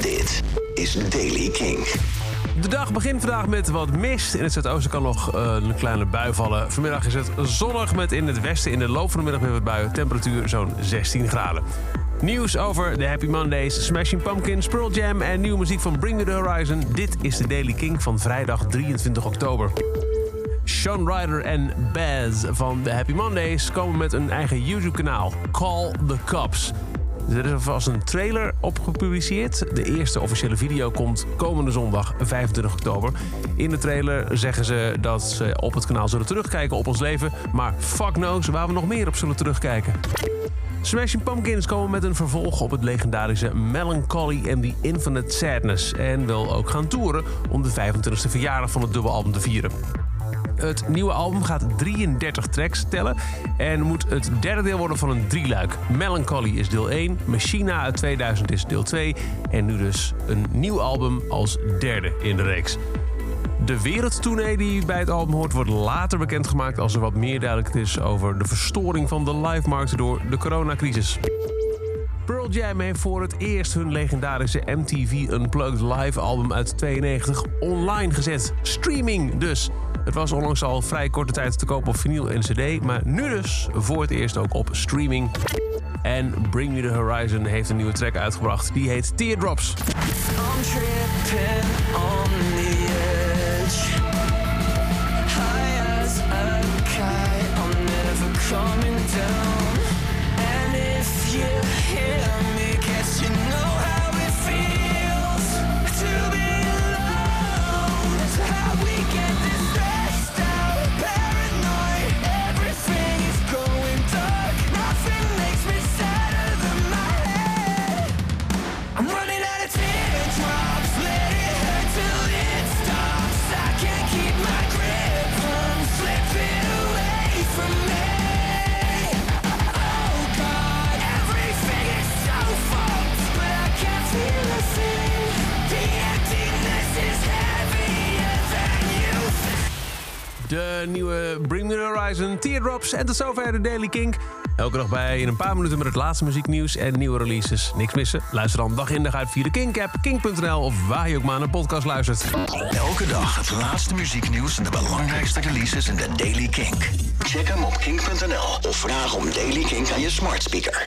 Dit is Daily King. De dag begint vandaag met wat mist. In het zuidoosten kan nog eh, een kleine bui vallen. Vanmiddag is het zonnig met in het westen in de loop van de middag weer wat buien. Temperatuur zo'n 16 graden. Nieuws over de Happy Mondays, Smashing Pumpkins, Pearl Jam en nieuwe muziek van Bring Me The Horizon. Dit is de Daily King van vrijdag 23 oktober. Sean Ryder en Baz van de Happy Mondays komen met een eigen YouTube-kanaal. Call the Cops. Er is alvast een trailer op gepubliceerd. De eerste officiële video komt komende zondag 25 oktober. In de trailer zeggen ze dat ze op het kanaal zullen terugkijken op ons leven. Maar fuck knows waar we nog meer op zullen terugkijken. Smashing Pumpkins komen met een vervolg op het legendarische Melancholy and the Infinite Sadness. En wil ook gaan toeren om de 25e verjaardag van het dubbelalbum te vieren. Het nieuwe album gaat 33 tracks tellen en moet het derde deel worden van een drieluik. Melancholy is deel 1, Machina uit 2000 is deel 2 en nu dus een nieuw album als derde in de reeks. De wereldtournee die bij het album hoort wordt later bekendgemaakt als er wat meer duidelijk is over de verstoring van de live-markt door de coronacrisis. Pearl Jam heeft voor het eerst hun legendarische MTV Unplugged live album uit 92 online gezet. Streaming dus. Het was onlangs al vrij korte tijd te koop op vinyl en cd, maar nu dus voor het eerst ook op streaming. En Bring Me The Horizon heeft een nieuwe track uitgebracht. Die heet Teardrops. I'm De nieuwe Bring Me The Horizon, Teardrops en tot zover de Daily Kink. Elke dag bij in een paar minuten met het laatste muzieknieuws en nieuwe releases. Niks missen? Luister dan dag in dag uit via de Kink-app, kink.nl of waar je ook maar naar een podcast luistert. Elke dag het laatste muzieknieuws en de belangrijkste releases in de Daily Kink. Check hem op kink.nl of vraag om Daily Kink aan je smart speaker.